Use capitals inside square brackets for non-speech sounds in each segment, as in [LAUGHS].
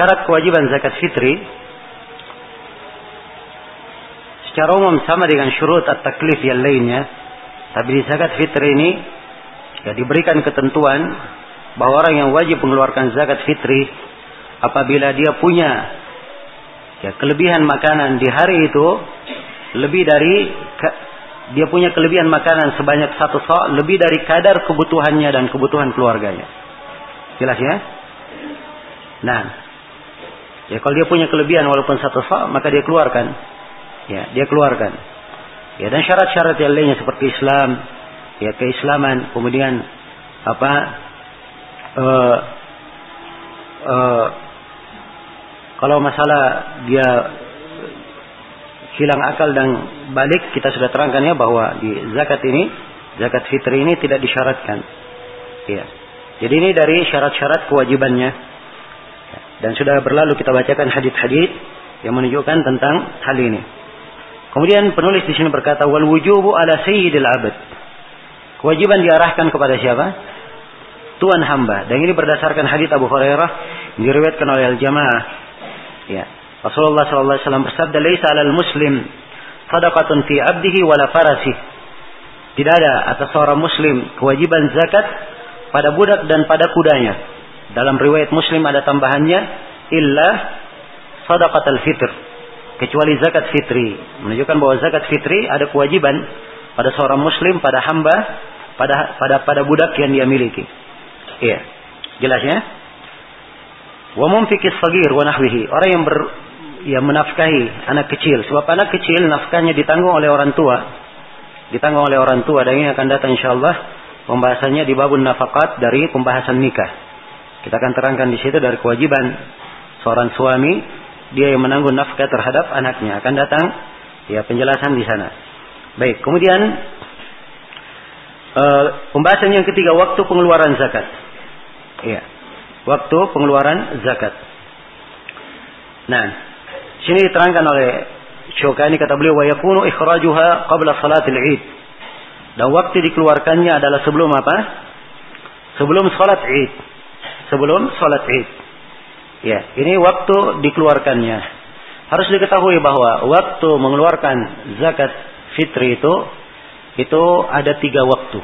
syarat kewajiban zakat fitri secara umum sama dengan syurut at-taklif yang lainnya. Tapi di zakat fitri ini ya diberikan ketentuan bahwa orang yang wajib mengeluarkan zakat fitri apabila dia punya ya kelebihan makanan di hari itu lebih dari dia punya kelebihan makanan sebanyak satu sok lebih dari kadar kebutuhannya dan kebutuhan keluarganya. Jelas ya? Nah, ya kalau dia punya kelebihan walaupun satu sok maka dia keluarkan. Ya dia keluarkan. Ya dan syarat-syarat yang lainnya seperti Islam ya keislaman kemudian apa uh, uh, kalau masalah dia hilang akal dan balik kita sudah terangkan ya bahwa di zakat ini zakat fitri ini tidak disyaratkan. Ya. Jadi ini dari syarat-syarat kewajibannya dan sudah berlalu kita bacakan hadis-hadis yang menunjukkan tentang hal ini Kemudian penulis di sini berkata wal wujubu ala sayyidil abad. Kewajiban diarahkan kepada siapa? Tuan hamba. Dan ini berdasarkan hadis Abu Hurairah diriwayatkan oleh al-jamaah. Ya. Rasulullah sallallahu alaihi wasallam bersabda, "Laisa 'alal muslim sadaqatun fi 'abdihi wala farasih." Tidak ada atas seorang muslim kewajiban zakat pada budak dan pada kudanya. Dalam riwayat Muslim ada tambahannya illa sadaqatul fitr kecuali zakat fitri. Menunjukkan bahwa zakat fitri ada kewajiban pada seorang muslim, pada hamba, pada pada pada budak yang dia miliki. Iya. Jelas ya? Wa mumfikis fagir wa nahwihi. Orang yang ber yang menafkahi anak kecil. Sebab anak kecil nafkahnya ditanggung oleh orang tua. Ditanggung oleh orang tua. Dan ini akan datang insyaallah pembahasannya di babun nafakat dari pembahasan nikah. Kita akan terangkan di situ dari kewajiban seorang suami dia yang menanggung nafkah terhadap anaknya akan datang ya penjelasan di sana. Baik, kemudian uh, pembahasan yang ketiga waktu pengeluaran zakat. Ya. Waktu pengeluaran zakat. Nah, sini diterangkan oleh Syukani kata beliau wa yakunu ikhrajuha qabla salatil Id. Dan waktu dikeluarkannya adalah sebelum apa? Sebelum salat Id. Sebelum salat Id. Ya, ini waktu dikeluarkannya. Harus diketahui bahwa waktu mengeluarkan zakat fitri itu itu ada tiga waktu.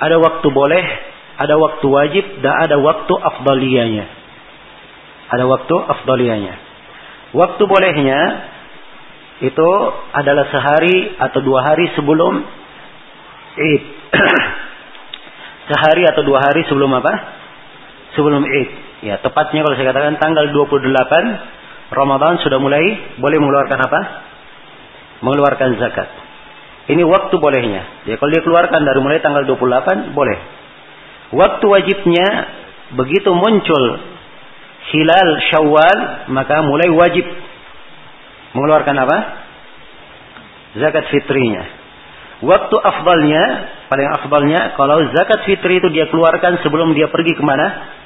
Ada waktu boleh, ada waktu wajib, dan ada waktu afdaliyanya. Ada waktu afdaliyanya. Waktu bolehnya itu adalah sehari atau dua hari sebelum Id. [COUGHS] sehari atau dua hari sebelum apa? Sebelum Id. Ya, tepatnya kalau saya katakan tanggal 28 Ramadan sudah mulai boleh mengeluarkan apa? Mengeluarkan zakat. Ini waktu bolehnya. Ya, kalau dia keluarkan dari mulai tanggal 28 boleh. Waktu wajibnya begitu muncul hilal Syawal maka mulai wajib mengeluarkan apa? Zakat fitrinya. Waktu afdalnya, paling afdalnya kalau zakat fitri itu dia keluarkan sebelum dia pergi ke mana?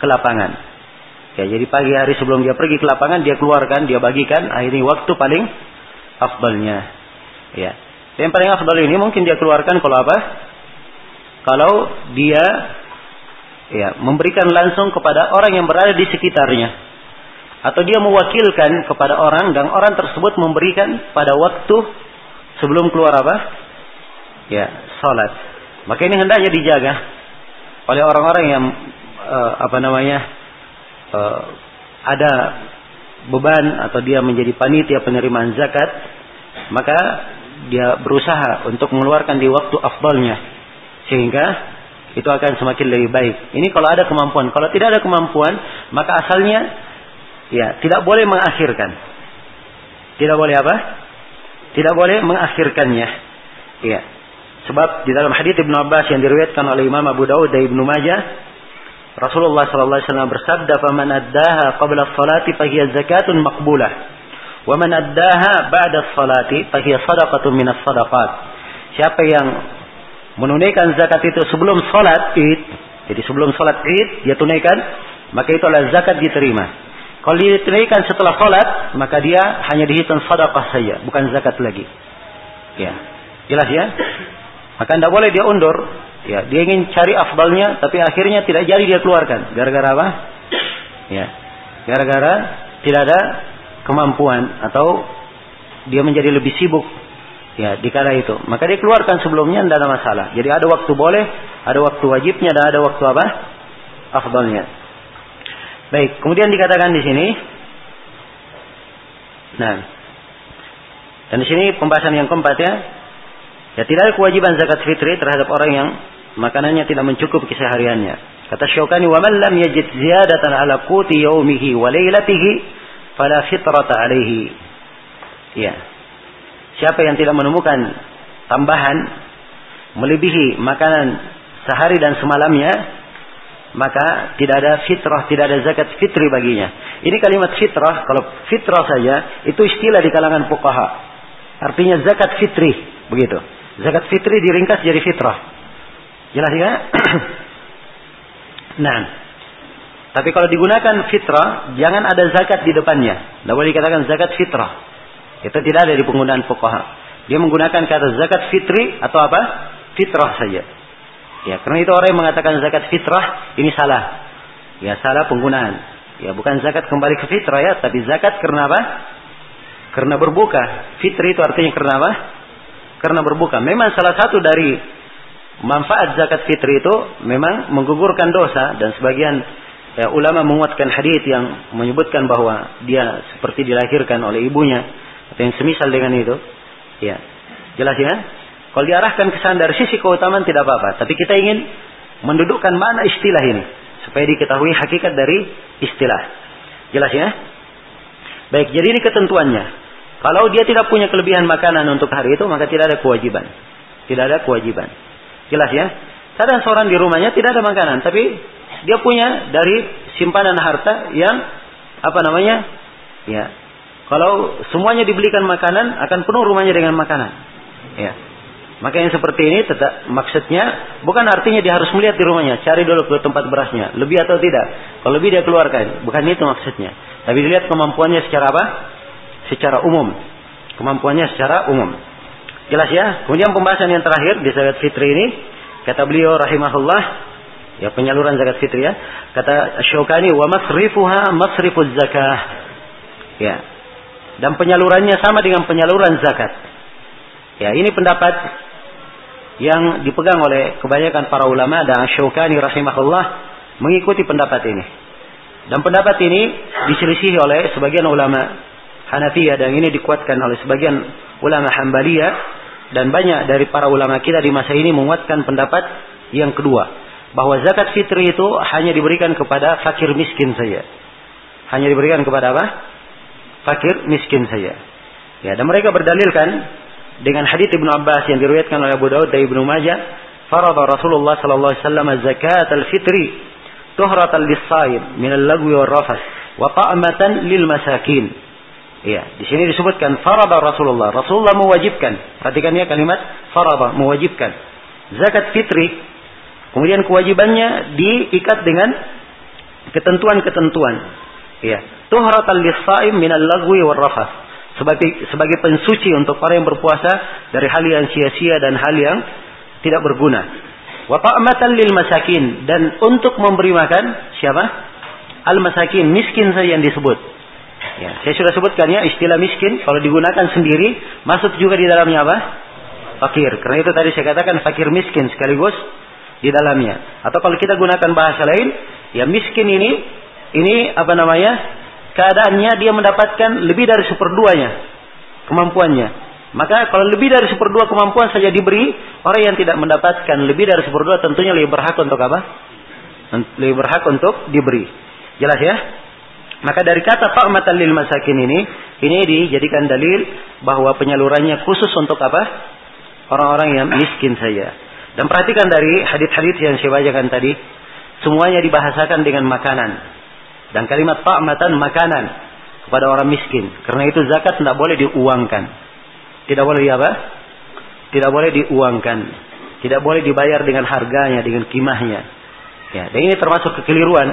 Ke lapangan. Ya, jadi pagi hari sebelum dia pergi ke lapangan dia keluarkan, dia bagikan, ini waktu paling afdalnya. Ya. Yang paling afdal ini mungkin dia keluarkan kalau apa? Kalau dia ya memberikan langsung kepada orang yang berada di sekitarnya atau dia mewakilkan kepada orang dan orang tersebut memberikan pada waktu sebelum keluar apa? Ya, salat. Maka ini hendaknya dijaga oleh orang-orang yang uh, apa namanya uh, ada beban atau dia menjadi panitia penerimaan zakat, maka dia berusaha untuk mengeluarkan di waktu afdalnya sehingga itu akan semakin lebih baik. Ini kalau ada kemampuan. Kalau tidak ada kemampuan, maka asalnya ya tidak boleh mengakhirkan. Tidak boleh apa? Tidak boleh mengakhirkannya. Ya. Sebab di dalam hadis Ibnu Abbas yang diriwayatkan oleh Imam Abu Daud dan Ibnu Majah, Rasulullah sallallahu alaihi wasallam bersabda, "Faman addaha qabla as-salati fahiya zakatun maqbulah, wa man addaha ba'da as-salati fahiya sadaqatun min as-sadaqat." Siapa yang menunaikan zakat itu sebelum salat Id, jadi sebelum salat Id dia tunaikan, maka itu adalah zakat diterima. Kalau ditunaikan setelah salat, maka dia hanya dihitung sedekah saja, bukan zakat lagi. Ya. Jelas ya? Maka tidak boleh dia undur. Ya, dia ingin cari afdalnya, tapi akhirnya tidak jadi dia keluarkan. Gara-gara apa? Ya. gara-gara tidak ada kemampuan atau dia menjadi lebih sibuk. Ya di kala itu. Maka dia keluarkan sebelumnya tidak ada masalah. Jadi ada waktu boleh ada waktu wajibnya dan ada waktu apa? Afdalnya. Baik kemudian dikatakan di sini. Nah. Dan di sini pembahasan yang keempat ya ya tidak ada kewajiban zakat fitri terhadap orang yang makanannya tidak mencukupi kesehariannya kata Syaukani wa man lam yajid ziyadatan ala quti yaumihi wa lailatihi fala fitrata alaihi ya Siapa yang tidak menemukan tambahan melebihi makanan sehari dan semalamnya, maka tidak ada fitrah, tidak ada zakat fitri baginya. Ini kalimat fitrah, kalau fitrah saja, itu istilah di kalangan fuqaha. Artinya zakat fitri, begitu. Zakat fitri diringkas jadi fitrah. Jelas ya? [COUGHS] nah, tapi kalau digunakan fitrah, jangan ada zakat di depannya. Tidak boleh dikatakan zakat fitrah. Itu tidak ada di penggunaan fuqaha. Dia menggunakan kata zakat fitri atau apa? Fitrah saja. Ya, karena itu orang yang mengatakan zakat fitrah ini salah. Ya, salah penggunaan. Ya, bukan zakat kembali ke fitrah ya, tapi zakat karena apa? Karena berbuka. Fitri itu artinya karena apa? Karena berbuka. Memang salah satu dari manfaat zakat fitri itu memang menggugurkan dosa dan sebagian ya, ulama menguatkan hadis yang menyebutkan bahwa dia seperti dilahirkan oleh ibunya atau yang semisal dengan itu. Ya. Jelas ya? Kalau diarahkan ke sana dari sisi keutamaan tidak apa-apa, tapi kita ingin mendudukkan mana istilah ini supaya diketahui hakikat dari istilah. Jelas ya? Baik, jadi ini ketentuannya. Kalau dia tidak punya kelebihan makanan untuk hari itu, maka tidak ada kewajiban. Tidak ada kewajiban. Jelas ya? Kadang seorang di rumahnya tidak ada makanan, tapi dia punya dari simpanan harta yang apa namanya? Ya, kalau semuanya dibelikan makanan, akan penuh rumahnya dengan makanan. Ya. Maka yang seperti ini tetap maksudnya bukan artinya dia harus melihat di rumahnya, cari dulu ke tempat berasnya, lebih atau tidak. Kalau lebih dia keluarkan, bukan itu maksudnya. Tapi dilihat kemampuannya secara apa? Secara umum. Kemampuannya secara umum. Jelas ya? Kemudian pembahasan yang terakhir di zakat fitri ini, kata beliau rahimahullah, ya penyaluran zakat fitri ya, kata Syaukani wa masrifuha masrifuz zakah. Ya, dan penyalurannya sama dengan penyaluran zakat. Ya, ini pendapat yang dipegang oleh kebanyakan para ulama dan Syaukani rahimahullah mengikuti pendapat ini. Dan pendapat ini diselisih oleh sebagian ulama Hanafiyah dan ini dikuatkan oleh sebagian ulama Hambaliyah dan banyak dari para ulama kita di masa ini menguatkan pendapat yang kedua bahwa zakat fitri itu hanya diberikan kepada fakir miskin saja. Hanya diberikan kepada apa? fakir miskin saja. Ya, dan mereka berdalilkan dengan hadis Ibnu Abbas yang diriwayatkan oleh Abu Daud dan Ibnu Majah, farada Rasulullah sallallahu alaihi wasallam zakat al-fitri tuhratan lis-saim min al-lagwi wal rafas wa ta'matan lil masakin. Ya, di sini disebutkan farada Rasulullah. Rasulullah mewajibkan. Perhatikan ya kalimat farada, mewajibkan. Zakat fitri kemudian kewajibannya diikat dengan ketentuan-ketentuan. Ya, tuhratan lis-saim minal lagwi war rafath. Sebagai sebagai pensuci untuk para yang berpuasa dari hal yang sia-sia dan hal yang tidak berguna. Wa ta'matan lil masakin dan untuk memberi makan siapa? Al masakin, miskin saja yang disebut. Ya, saya sudah sebutkan ya istilah miskin kalau digunakan sendiri masuk juga di dalamnya apa? Fakir. Karena itu tadi saya katakan fakir miskin sekaligus di dalamnya. Atau kalau kita gunakan bahasa lain, ya miskin ini ini apa namanya? keadaannya dia mendapatkan lebih dari seperduanya kemampuannya. Maka kalau lebih dari seperdua kemampuan saja diberi, orang yang tidak mendapatkan lebih dari seperdua tentunya lebih berhak untuk apa? Lebih berhak untuk diberi. Jelas ya? Maka dari kata ta'matan lil masakin ini, ini dijadikan dalil bahwa penyalurannya khusus untuk apa? Orang-orang yang miskin saja. Dan perhatikan dari hadis-hadis yang saya bacakan tadi, semuanya dibahasakan dengan makanan. Dan kalimat ta'matan makanan kepada orang miskin. Karena itu zakat tidak boleh diuangkan. Tidak boleh di apa? Tidak boleh diuangkan. Tidak boleh dibayar dengan harganya, dengan kimahnya. Ya, dan ini termasuk kekeliruan.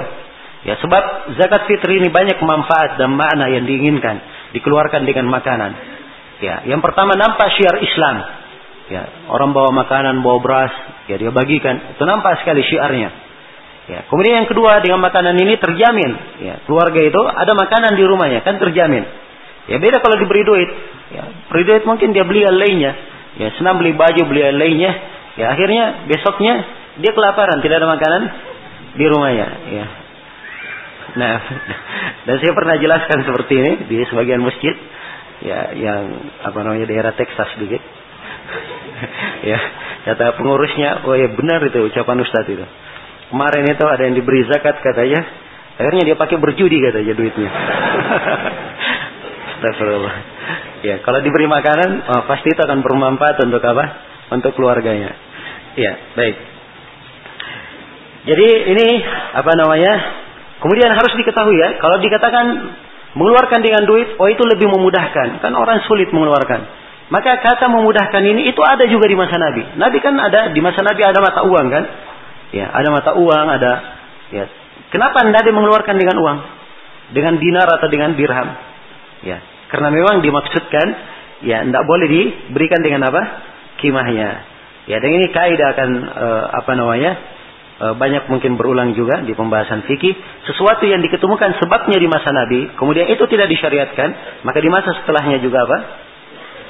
Ya, sebab zakat fitri ini banyak manfaat dan makna yang diinginkan dikeluarkan dengan makanan. Ya, yang pertama nampak syiar Islam. Ya, orang bawa makanan, bawa beras, ya dia bagikan. Itu nampak sekali syiarnya. Ya, kemudian yang kedua dengan makanan ini terjamin. Ya, keluarga itu ada makanan di rumahnya kan terjamin. Ya beda kalau diberi duit. Ya, beri duit mungkin dia beli yang lainnya. Ya, senang beli baju, beli yang lainnya. Ya, akhirnya besoknya dia kelaparan, tidak ada makanan di rumahnya. Ya. Nah, dan saya pernah jelaskan seperti ini di sebagian masjid, ya, yang apa namanya daerah Texas sedikit. [LAUGHS] ya, kata pengurusnya, oh ya benar itu ucapan Ustadz itu. Kemarin itu ada yang diberi zakat katanya. Akhirnya dia pakai berjudi katanya duitnya. [LAUGHS] Astagfirullah. Ya, kalau diberi makanan, oh, pasti itu akan bermanfaat untuk apa? Untuk keluarganya. Ya, baik. Jadi ini apa namanya? Kemudian harus diketahui ya, kalau dikatakan mengeluarkan dengan duit, oh itu lebih memudahkan. Kan orang sulit mengeluarkan. Maka kata memudahkan ini itu ada juga di masa Nabi. Nabi kan ada di masa Nabi ada mata uang kan? Ya, ada mata uang, ada ya. Kenapa Anda mengeluarkan dengan uang? Dengan dinar atau dengan dirham? Ya, karena memang dimaksudkan ya tidak boleh diberikan dengan apa? Kimahnya. Ya, dan ini kaidah akan uh, apa namanya? Uh, banyak mungkin berulang juga di pembahasan fikih. Sesuatu yang diketemukan sebabnya di masa Nabi, kemudian itu tidak disyariatkan, maka di masa setelahnya juga apa?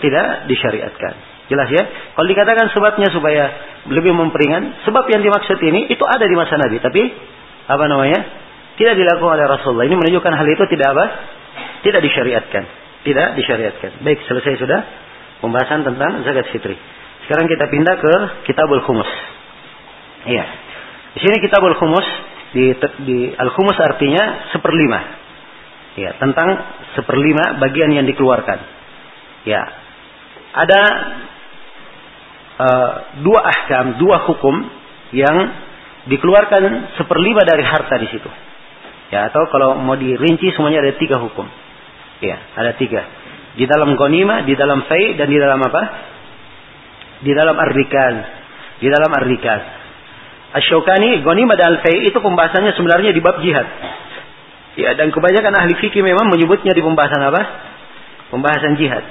Tidak disyariatkan. Jelas ya? Kalau dikatakan sebabnya supaya lebih memperingan, sebab yang dimaksud ini itu ada di masa Nabi, tapi apa namanya? Tidak dilakukan oleh Rasulullah. Ini menunjukkan hal itu tidak apa? Tidak disyariatkan. Tidak disyariatkan. Baik, selesai sudah pembahasan tentang zakat fitri. Sekarang kita pindah ke Kitabul Khumus. Iya. Di sini Kitabul Khumus di, di Al Khumus artinya seperlima. Ya, tentang seperlima bagian yang dikeluarkan. Ya. Ada uh, dua ahkam, dua hukum yang dikeluarkan seperlima dari harta di situ. Ya, atau kalau mau dirinci semuanya ada tiga hukum. Ya, ada tiga. Di dalam gonima, di dalam fai, dan di dalam apa? Di dalam ar-rikaz. Di dalam ar-rikaz. Asyokani, gonima dan al-fai itu pembahasannya sebenarnya di bab jihad. Ya, dan kebanyakan ahli fikih memang menyebutnya di pembahasan apa? Pembahasan jihad.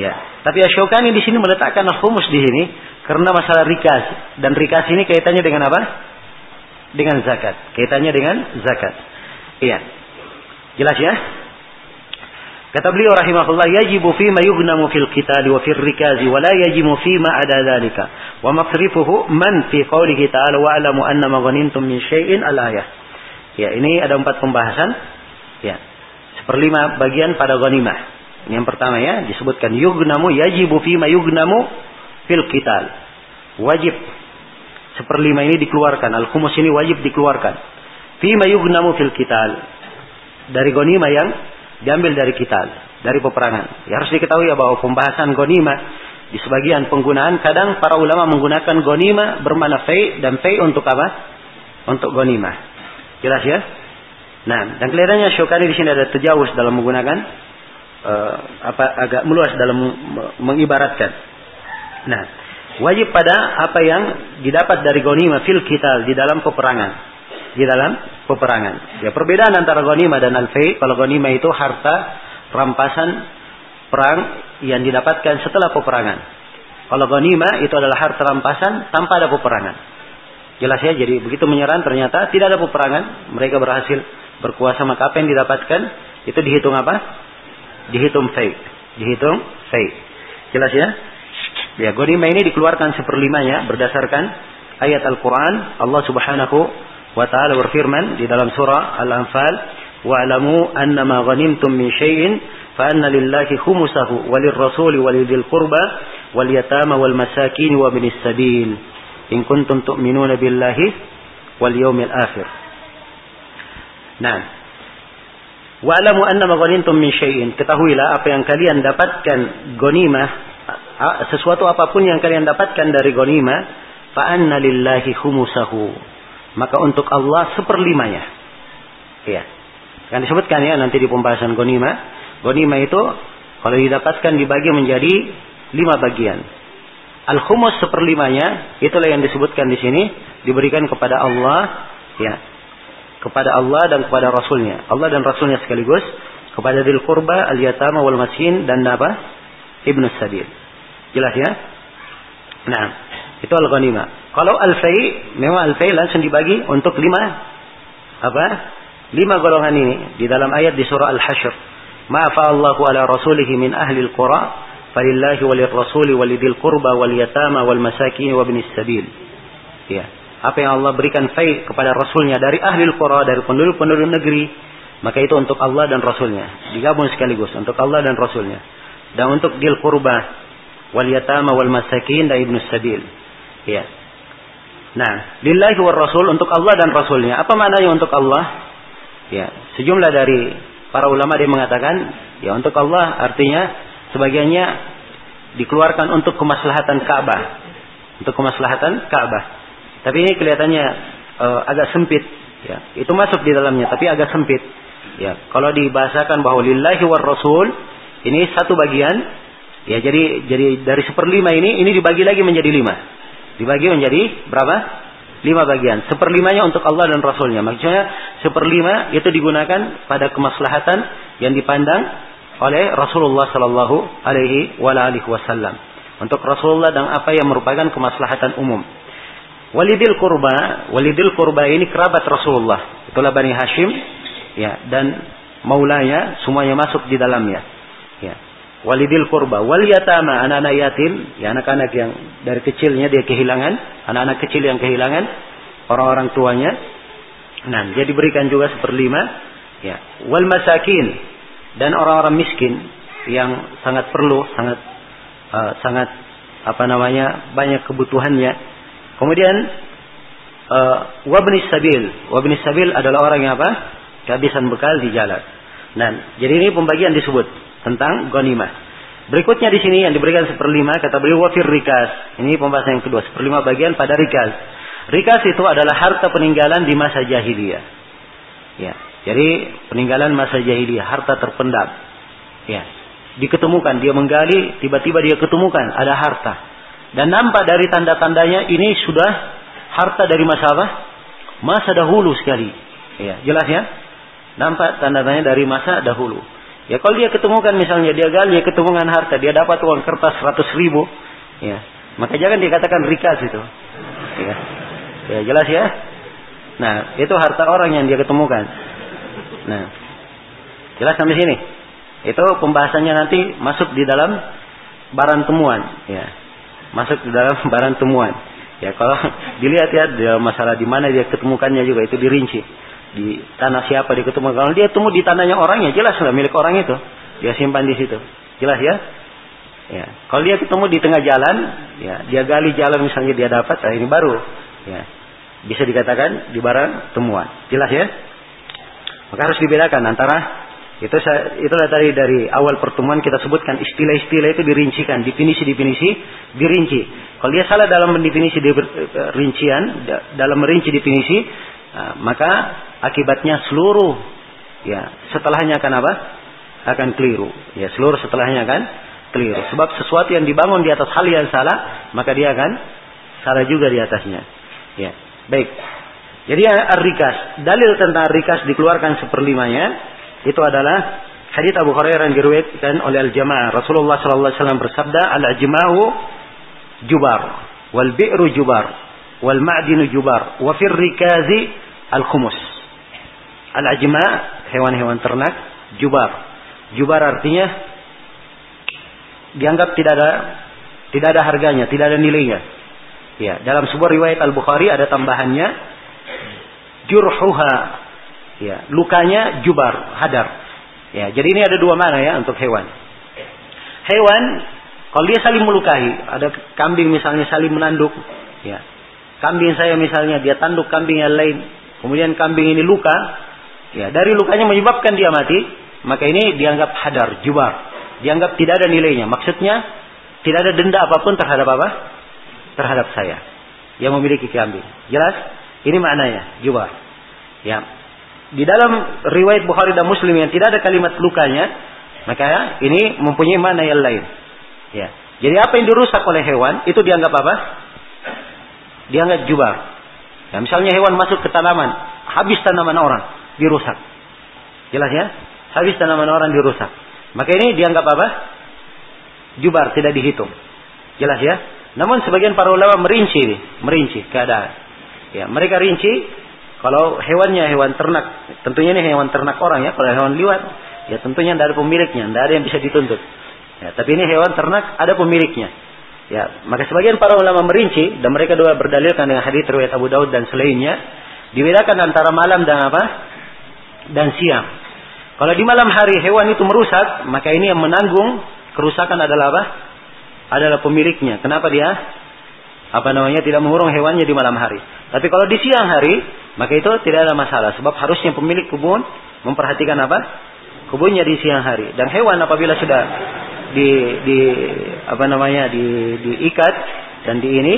Ya, tapi Asyokani di sini meletakkan al-khumus di sini karena masalah rikas dan rikas ini kaitannya dengan apa? Dengan zakat. Kaitannya dengan zakat. Iya. Jelas ya? Kata beliau rahimahullah, yajibu fi ma yughnamu fil qital wa fil rikazi wa la yajibu fi ma ada dhalika. Wa maqrifuhu man fi qawlihi ta'ala wa alamu anna ma ghanimtum min syai'in al-ayah. Ya, ini ada empat pembahasan. Ya. Seperlima bagian pada ghanimah. Yang pertama ya disebutkan yugnamu yajibu ma yugnamu fil qital. Wajib seperlima ini dikeluarkan. Al-khumus ini wajib dikeluarkan. ma yugnamu fil qital. Dari gonima yang diambil dari qital, dari peperangan. Ya harus diketahui ya bahwa pembahasan gonima di sebagian penggunaan kadang para ulama menggunakan gonima bermana fei dan fei untuk apa? Untuk gonima. Jelas ya? Nah, dan kelihatannya Syukani di sini ada terjauh dalam menggunakan uh, apa agak meluas dalam mengibaratkan. Nah, wajib pada apa yang didapat dari gonima fil kital di dalam peperangan. Di dalam peperangan. Ya perbedaan antara gonima dan alfei. Kalau gonima itu harta rampasan perang yang didapatkan setelah peperangan. Kalau gonima itu adalah harta rampasan tanpa ada peperangan. Jelas ya, jadi begitu menyerang ternyata tidak ada peperangan, mereka berhasil berkuasa maka apa yang didapatkan itu dihitung apa? dihitung fake. Dihitung fake. Jelas ya? Ya, ghanimah ini dikeluarkan seperlimanya berdasarkan ayat Al-Quran. Allah subhanahu wa ta'ala berfirman di dalam surah Al-Anfal. Wa'alamu annama ghanimtum min syai'in fa'anna lillahi khumusahu walir rasuli walidil qurba wal yatama wal masakin wa binis sabil. In kuntum tu'minuna billahi wal yawmil akhir. Nah, Wa'lamu anna ma ghanimtum min syai'in. Ketahuilah apa yang kalian dapatkan ghanimah, sesuatu apapun yang kalian dapatkan dari ghanimah, fa anna lillahi khumusahu. Maka untuk Allah seperlimanya. Ya. Kan disebutkan ya nanti di pembahasan ghanimah. Ghanimah itu kalau didapatkan dibagi menjadi lima bagian. Al-khumus seperlimanya, itulah yang disebutkan di sini, diberikan kepada Allah, ya, kepada Allah dan kepada Rasulnya. Allah dan Rasulnya sekaligus kepada dil kurba, al yatama wal masin dan apa? Ibnu Sabil. Jelas ya? Nah, itu al ghanimah. Kalau al-fai, memang al-fai langsung dibagi untuk lima apa? Lima golongan ini di dalam ayat di surah Al-Hasyr. Ma'afa Allahu ala rasulihi min ahli al-qura falillahi walir rasuli walidil qurba wal yatama wal masakin wa ibnis sabil. Ya. Apa yang Allah berikan fai kepada rasulnya dari ahli al-qura dari penduduk-penduduk negeri, maka itu untuk Allah dan rasulnya. Digabung sekaligus untuk Allah dan rasulnya. Dan untuk dil qurba wal yatama wal masakin dan ibnus sabil. Ya. Nah, lillahi wa rasul untuk Allah dan rasulnya. Apa maknanya untuk Allah? Ya, sejumlah dari para ulama dia mengatakan, ya untuk Allah artinya sebagiannya dikeluarkan untuk kemaslahatan Ka'bah. Untuk kemaslahatan Ka'bah. Tapi ini kelihatannya uh, agak sempit, ya. Itu masuk di dalamnya, tapi agak sempit. Ya, kalau dibahasakan bahwa lillahi war rasul ini satu bagian, ya jadi jadi dari seperlima ini ini dibagi lagi menjadi lima. Dibagi menjadi berapa? Lima bagian. Seperlimanya untuk Allah dan Rasulnya. Maksudnya seperlima itu digunakan pada kemaslahatan yang dipandang oleh Rasulullah Sallallahu Alaihi Wasallam. Untuk Rasulullah dan apa yang merupakan kemaslahatan umum. Walidil kurba, walidil kurba ini kerabat Rasulullah. Itulah Bani Hashim, ya, dan maulanya semuanya masuk di dalamnya. Walidil kurba wal yatama anak-anak yatim. Ya anak-anak yang dari kecilnya dia kehilangan. Anak-anak kecil yang kehilangan orang-orang tuanya. Nah dia diberikan juga seperlima. Ya wal masakin dan orang-orang miskin yang sangat perlu sangat uh, sangat apa namanya banyak kebutuhannya. Kemudian uh, wabnis sabil. Wabnis sabil adalah orang yang apa? Kehabisan bekal di jalan. Nah jadi ini pembagian disebut tentang ghanimah. Berikutnya di sini yang diberikan seperlima kata beliau wafir rikas. Ini pembahasan yang kedua, seperlima bagian pada rikas. Rikas itu adalah harta peninggalan di masa jahiliyah. Ya, jadi peninggalan masa jahiliyah, harta terpendam. Ya, diketemukan dia menggali, tiba-tiba dia ketemukan ada harta. Dan nampak dari tanda-tandanya ini sudah harta dari masa apa? Masa dahulu sekali. Ya, jelas ya? Nampak tanda-tandanya dari masa dahulu. Ya kalau dia ketemukan misalnya dia gali, dia ketemukan harta, dia dapat uang kertas 100 ribu, ya maka jangan dikatakan rikas itu. Ya, ya jelas ya. Nah itu harta orang yang dia ketemukan. Nah jelas sampai sini. Itu pembahasannya nanti masuk di dalam barang temuan, ya masuk di dalam [LAUGHS] barang temuan. Ya kalau [LAUGHS] dilihat ya masalah di mana dia ketemukannya juga itu dirinci di tanah siapa dia ketemu? Kalau dia temu di tanahnya orangnya jelas lah milik orang itu. Dia simpan di situ. Jelas ya? Ya. Kalau dia ketemu di tengah jalan ya dia gali jalan misalnya dia dapat nah ini baru. Ya. Bisa dikatakan di barang temuan. Jelas ya? Maka harus dibedakan antara itu itulah tadi dari awal pertemuan kita sebutkan istilah-istilah itu dirincikan definisi-definisi dirinci. Kalau dia salah dalam mendefinisi rincian dalam merinci definisi Nah, maka akibatnya seluruh ya setelahnya akan apa? Akan keliru. Ya seluruh setelahnya akan keliru. Sebab sesuatu yang dibangun di atas hal yang salah, maka dia akan salah juga di atasnya. Ya, baik. Jadi ar-rikas, dalil tentang rikas dikeluarkan seperlimanya itu adalah hadits Abu Hurairah yang diriwayatkan oleh al-jamaah. Rasulullah sallallahu alaihi wasallam bersabda, "Al-ajma'u jubar wal bi'ru jubar." Wal ma'dinu jubar wa fir rikazi al khumus. Al ajma hewan-hewan ternak jubar. Jubar artinya dianggap tidak ada tidak ada harganya tidak ada nilainya. Ya dalam sebuah riwayat al bukhari ada tambahannya jurhuha. Ya lukanya jubar hadar. Ya jadi ini ada dua mana ya untuk hewan. Hewan kalau dia saling melukai ada kambing misalnya saling menanduk ya Kambing saya misalnya dia tanduk kambing yang lain, kemudian kambing ini luka, ya dari lukanya menyebabkan dia mati, maka ini dianggap hadar, jubar, dianggap tidak ada nilainya. Maksudnya tidak ada denda apa pun terhadap apa? Terhadap saya yang memiliki kambing. Jelas? Ini maknanya jubar. Ya. Di dalam riwayat Bukhari dan Muslim yang tidak ada kalimat lukanya, maka ini mempunyai makna yang lain. Ya. Jadi apa yang dirusak oleh hewan itu dianggap apa? Dianggap jubar. Ya, misalnya hewan masuk ke tanaman, habis tanaman orang, dirusak. Jelas ya? Habis tanaman orang dirusak. Maka ini dianggap apa? Jubar, tidak dihitung. Jelas ya? Namun sebagian para ulama merinci, merinci keadaan. Ya, mereka rinci kalau hewannya hewan ternak, tentunya ini hewan ternak orang ya. Kalau hewan liwat, ya tentunya ada pemiliknya, tidak ada yang bisa dituntut. Ya, tapi ini hewan ternak ada pemiliknya. Ya, maka sebagian para ulama merinci dan mereka dua berdalilkan dengan hadis riwayat Abu Daud dan selainnya, dibedakan antara malam dan apa? Dan siang. Kalau di malam hari hewan itu merusak, maka ini yang menanggung kerusakan adalah apa? Adalah pemiliknya. Kenapa dia? Apa namanya? Tidak mengurung hewannya di malam hari. Tapi kalau di siang hari, maka itu tidak ada masalah. Sebab harusnya pemilik kebun memperhatikan apa? Kebunnya di siang hari. Dan hewan apabila sudah di di apa namanya di diikat dan di ini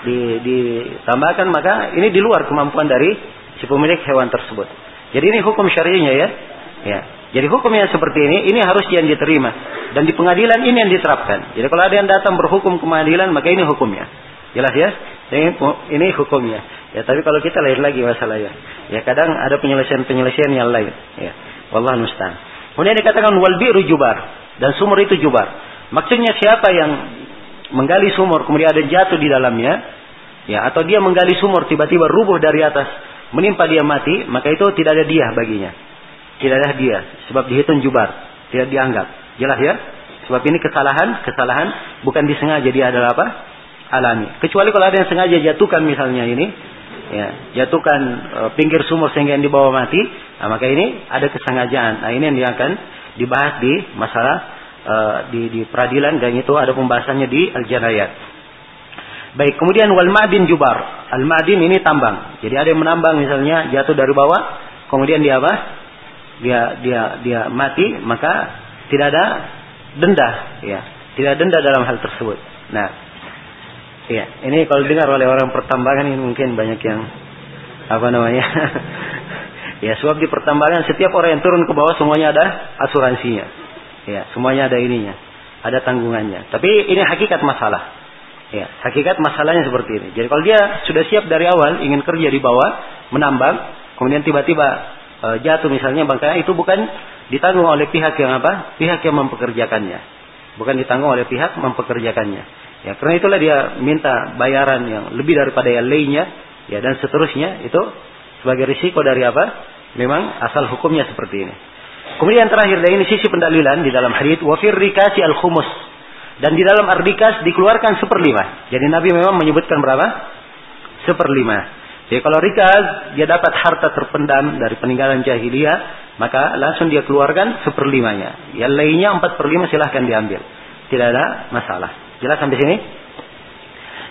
di ditambahkan maka ini di luar kemampuan dari si pemilik hewan tersebut. Jadi ini hukum syari'inya ya. Ya. Jadi hukumnya seperti ini, ini harus yang diterima dan di pengadilan ini yang diterapkan. Jadi kalau ada yang datang berhukum ke pengadilan maka ini hukumnya. Jelas ya? Ini, ini hukumnya. Ya, tapi kalau kita lain lagi masalahnya. Ya, kadang ada penyelesaian-penyelesaian yang lain. Ya. Wallah musta'an. Kemudian dikatakan wal bi'ru jubar dan sumur itu jubar. Maksudnya siapa yang menggali sumur kemudian ada jatuh di dalamnya, ya atau dia menggali sumur tiba-tiba rubuh dari atas menimpa dia mati, maka itu tidak ada dia baginya. Tidak ada dia sebab dihitung jubar, tidak dianggap. Jelas ya? Sebab ini kesalahan, kesalahan bukan disengaja dia adalah apa? alami. Kecuali kalau ada yang sengaja jatuhkan misalnya ini, ya, jatuhkan e, pinggir sumur sehingga yang dibawa mati, nah, maka ini ada kesengajaan. Nah, ini yang akan dibahas di masalah uh, di, di peradilan dan itu ada pembahasannya di al-janayat. Baik, kemudian wal ma'din jubar. Al ma'din ini tambang. Jadi ada yang menambang misalnya jatuh dari bawah, kemudian dia apa? Dia dia dia mati, maka tidak ada denda, ya. Tidak denda dalam hal tersebut. Nah, ya, ini kalau dengar oleh orang pertambangan ini mungkin banyak yang apa namanya? [LAUGHS] Ya, sebab di pertambangan setiap orang yang turun ke bawah semuanya ada asuransinya. Ya, semuanya ada ininya, ada tanggungannya. Tapi ini hakikat masalah. Ya, hakikat masalahnya seperti ini. Jadi kalau dia sudah siap dari awal ingin kerja di bawah, menambang, kemudian tiba-tiba e, jatuh misalnya bangkainya itu bukan ditanggung oleh pihak yang apa? Pihak yang mempekerjakannya. Bukan ditanggung oleh pihak mempekerjakannya. Ya, karena itulah dia minta bayaran yang lebih daripada yang lainnya, ya dan seterusnya itu sebagai risiko dari apa? Memang asal hukumnya seperti ini. Kemudian terakhir dari ini sisi pendalilan di dalam hadis wafir rikasi al khumus dan di dalam ardikas dikeluarkan seperlima. Jadi Nabi memang menyebutkan berapa? Seperlima. Jadi kalau rikas dia dapat harta terpendam dari peninggalan jahiliyah, maka langsung dia keluarkan seperlimanya. Yang lainnya empat per lima silahkan diambil. Tidak ada masalah. Jelas sampai sini?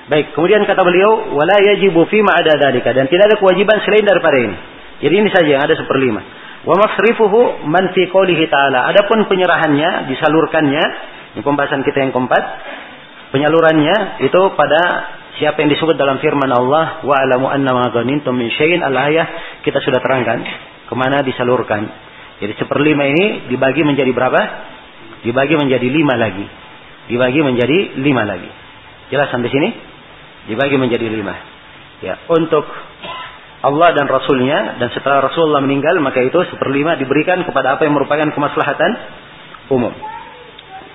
Baik, kemudian kata beliau, wala yajibu fi ma ada dalika dan tidak ada kewajiban selain daripada ini. Jadi ini saja yang ada seperlima. Wa masrifuhu man fi qoulihi ta'ala. Adapun penyerahannya, disalurkannya, ini pembahasan kita yang keempat. Penyalurannya itu pada siapa yang disebut dalam firman Allah wa alamu anna ma ghanimtum min syai'in al-ayah kita sudah terangkan ke mana disalurkan. Jadi seperlima ini dibagi menjadi berapa? Dibagi menjadi lima lagi. Dibagi menjadi lima lagi. Jelas sampai sini? dibagi menjadi lima. Ya, untuk Allah dan Rasulnya dan setelah Rasulullah meninggal maka itu seperlima diberikan kepada apa yang merupakan kemaslahatan umum.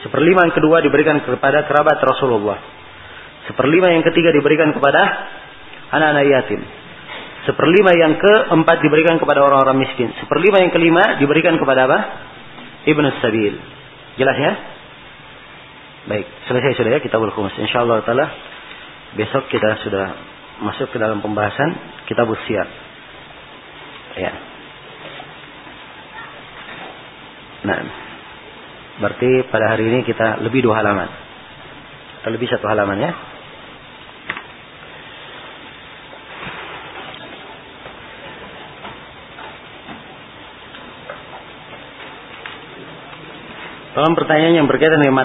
Seperlima yang kedua diberikan kepada kerabat Rasulullah. Seperlima yang ketiga diberikan kepada anak-anak yatim. Seperlima yang keempat diberikan kepada orang-orang miskin. Seperlima yang kelima diberikan kepada apa? Ibnu Sabil. Jelas ya? Baik, selesai sudah ya kita berkumus. Insyaallah taala besok kita sudah masuk ke dalam pembahasan kitab usia. Ya. Nah, berarti pada hari ini kita lebih dua halaman. Atau lebih satu halaman ya. Tolong pertanyaan yang berkaitan dengan materi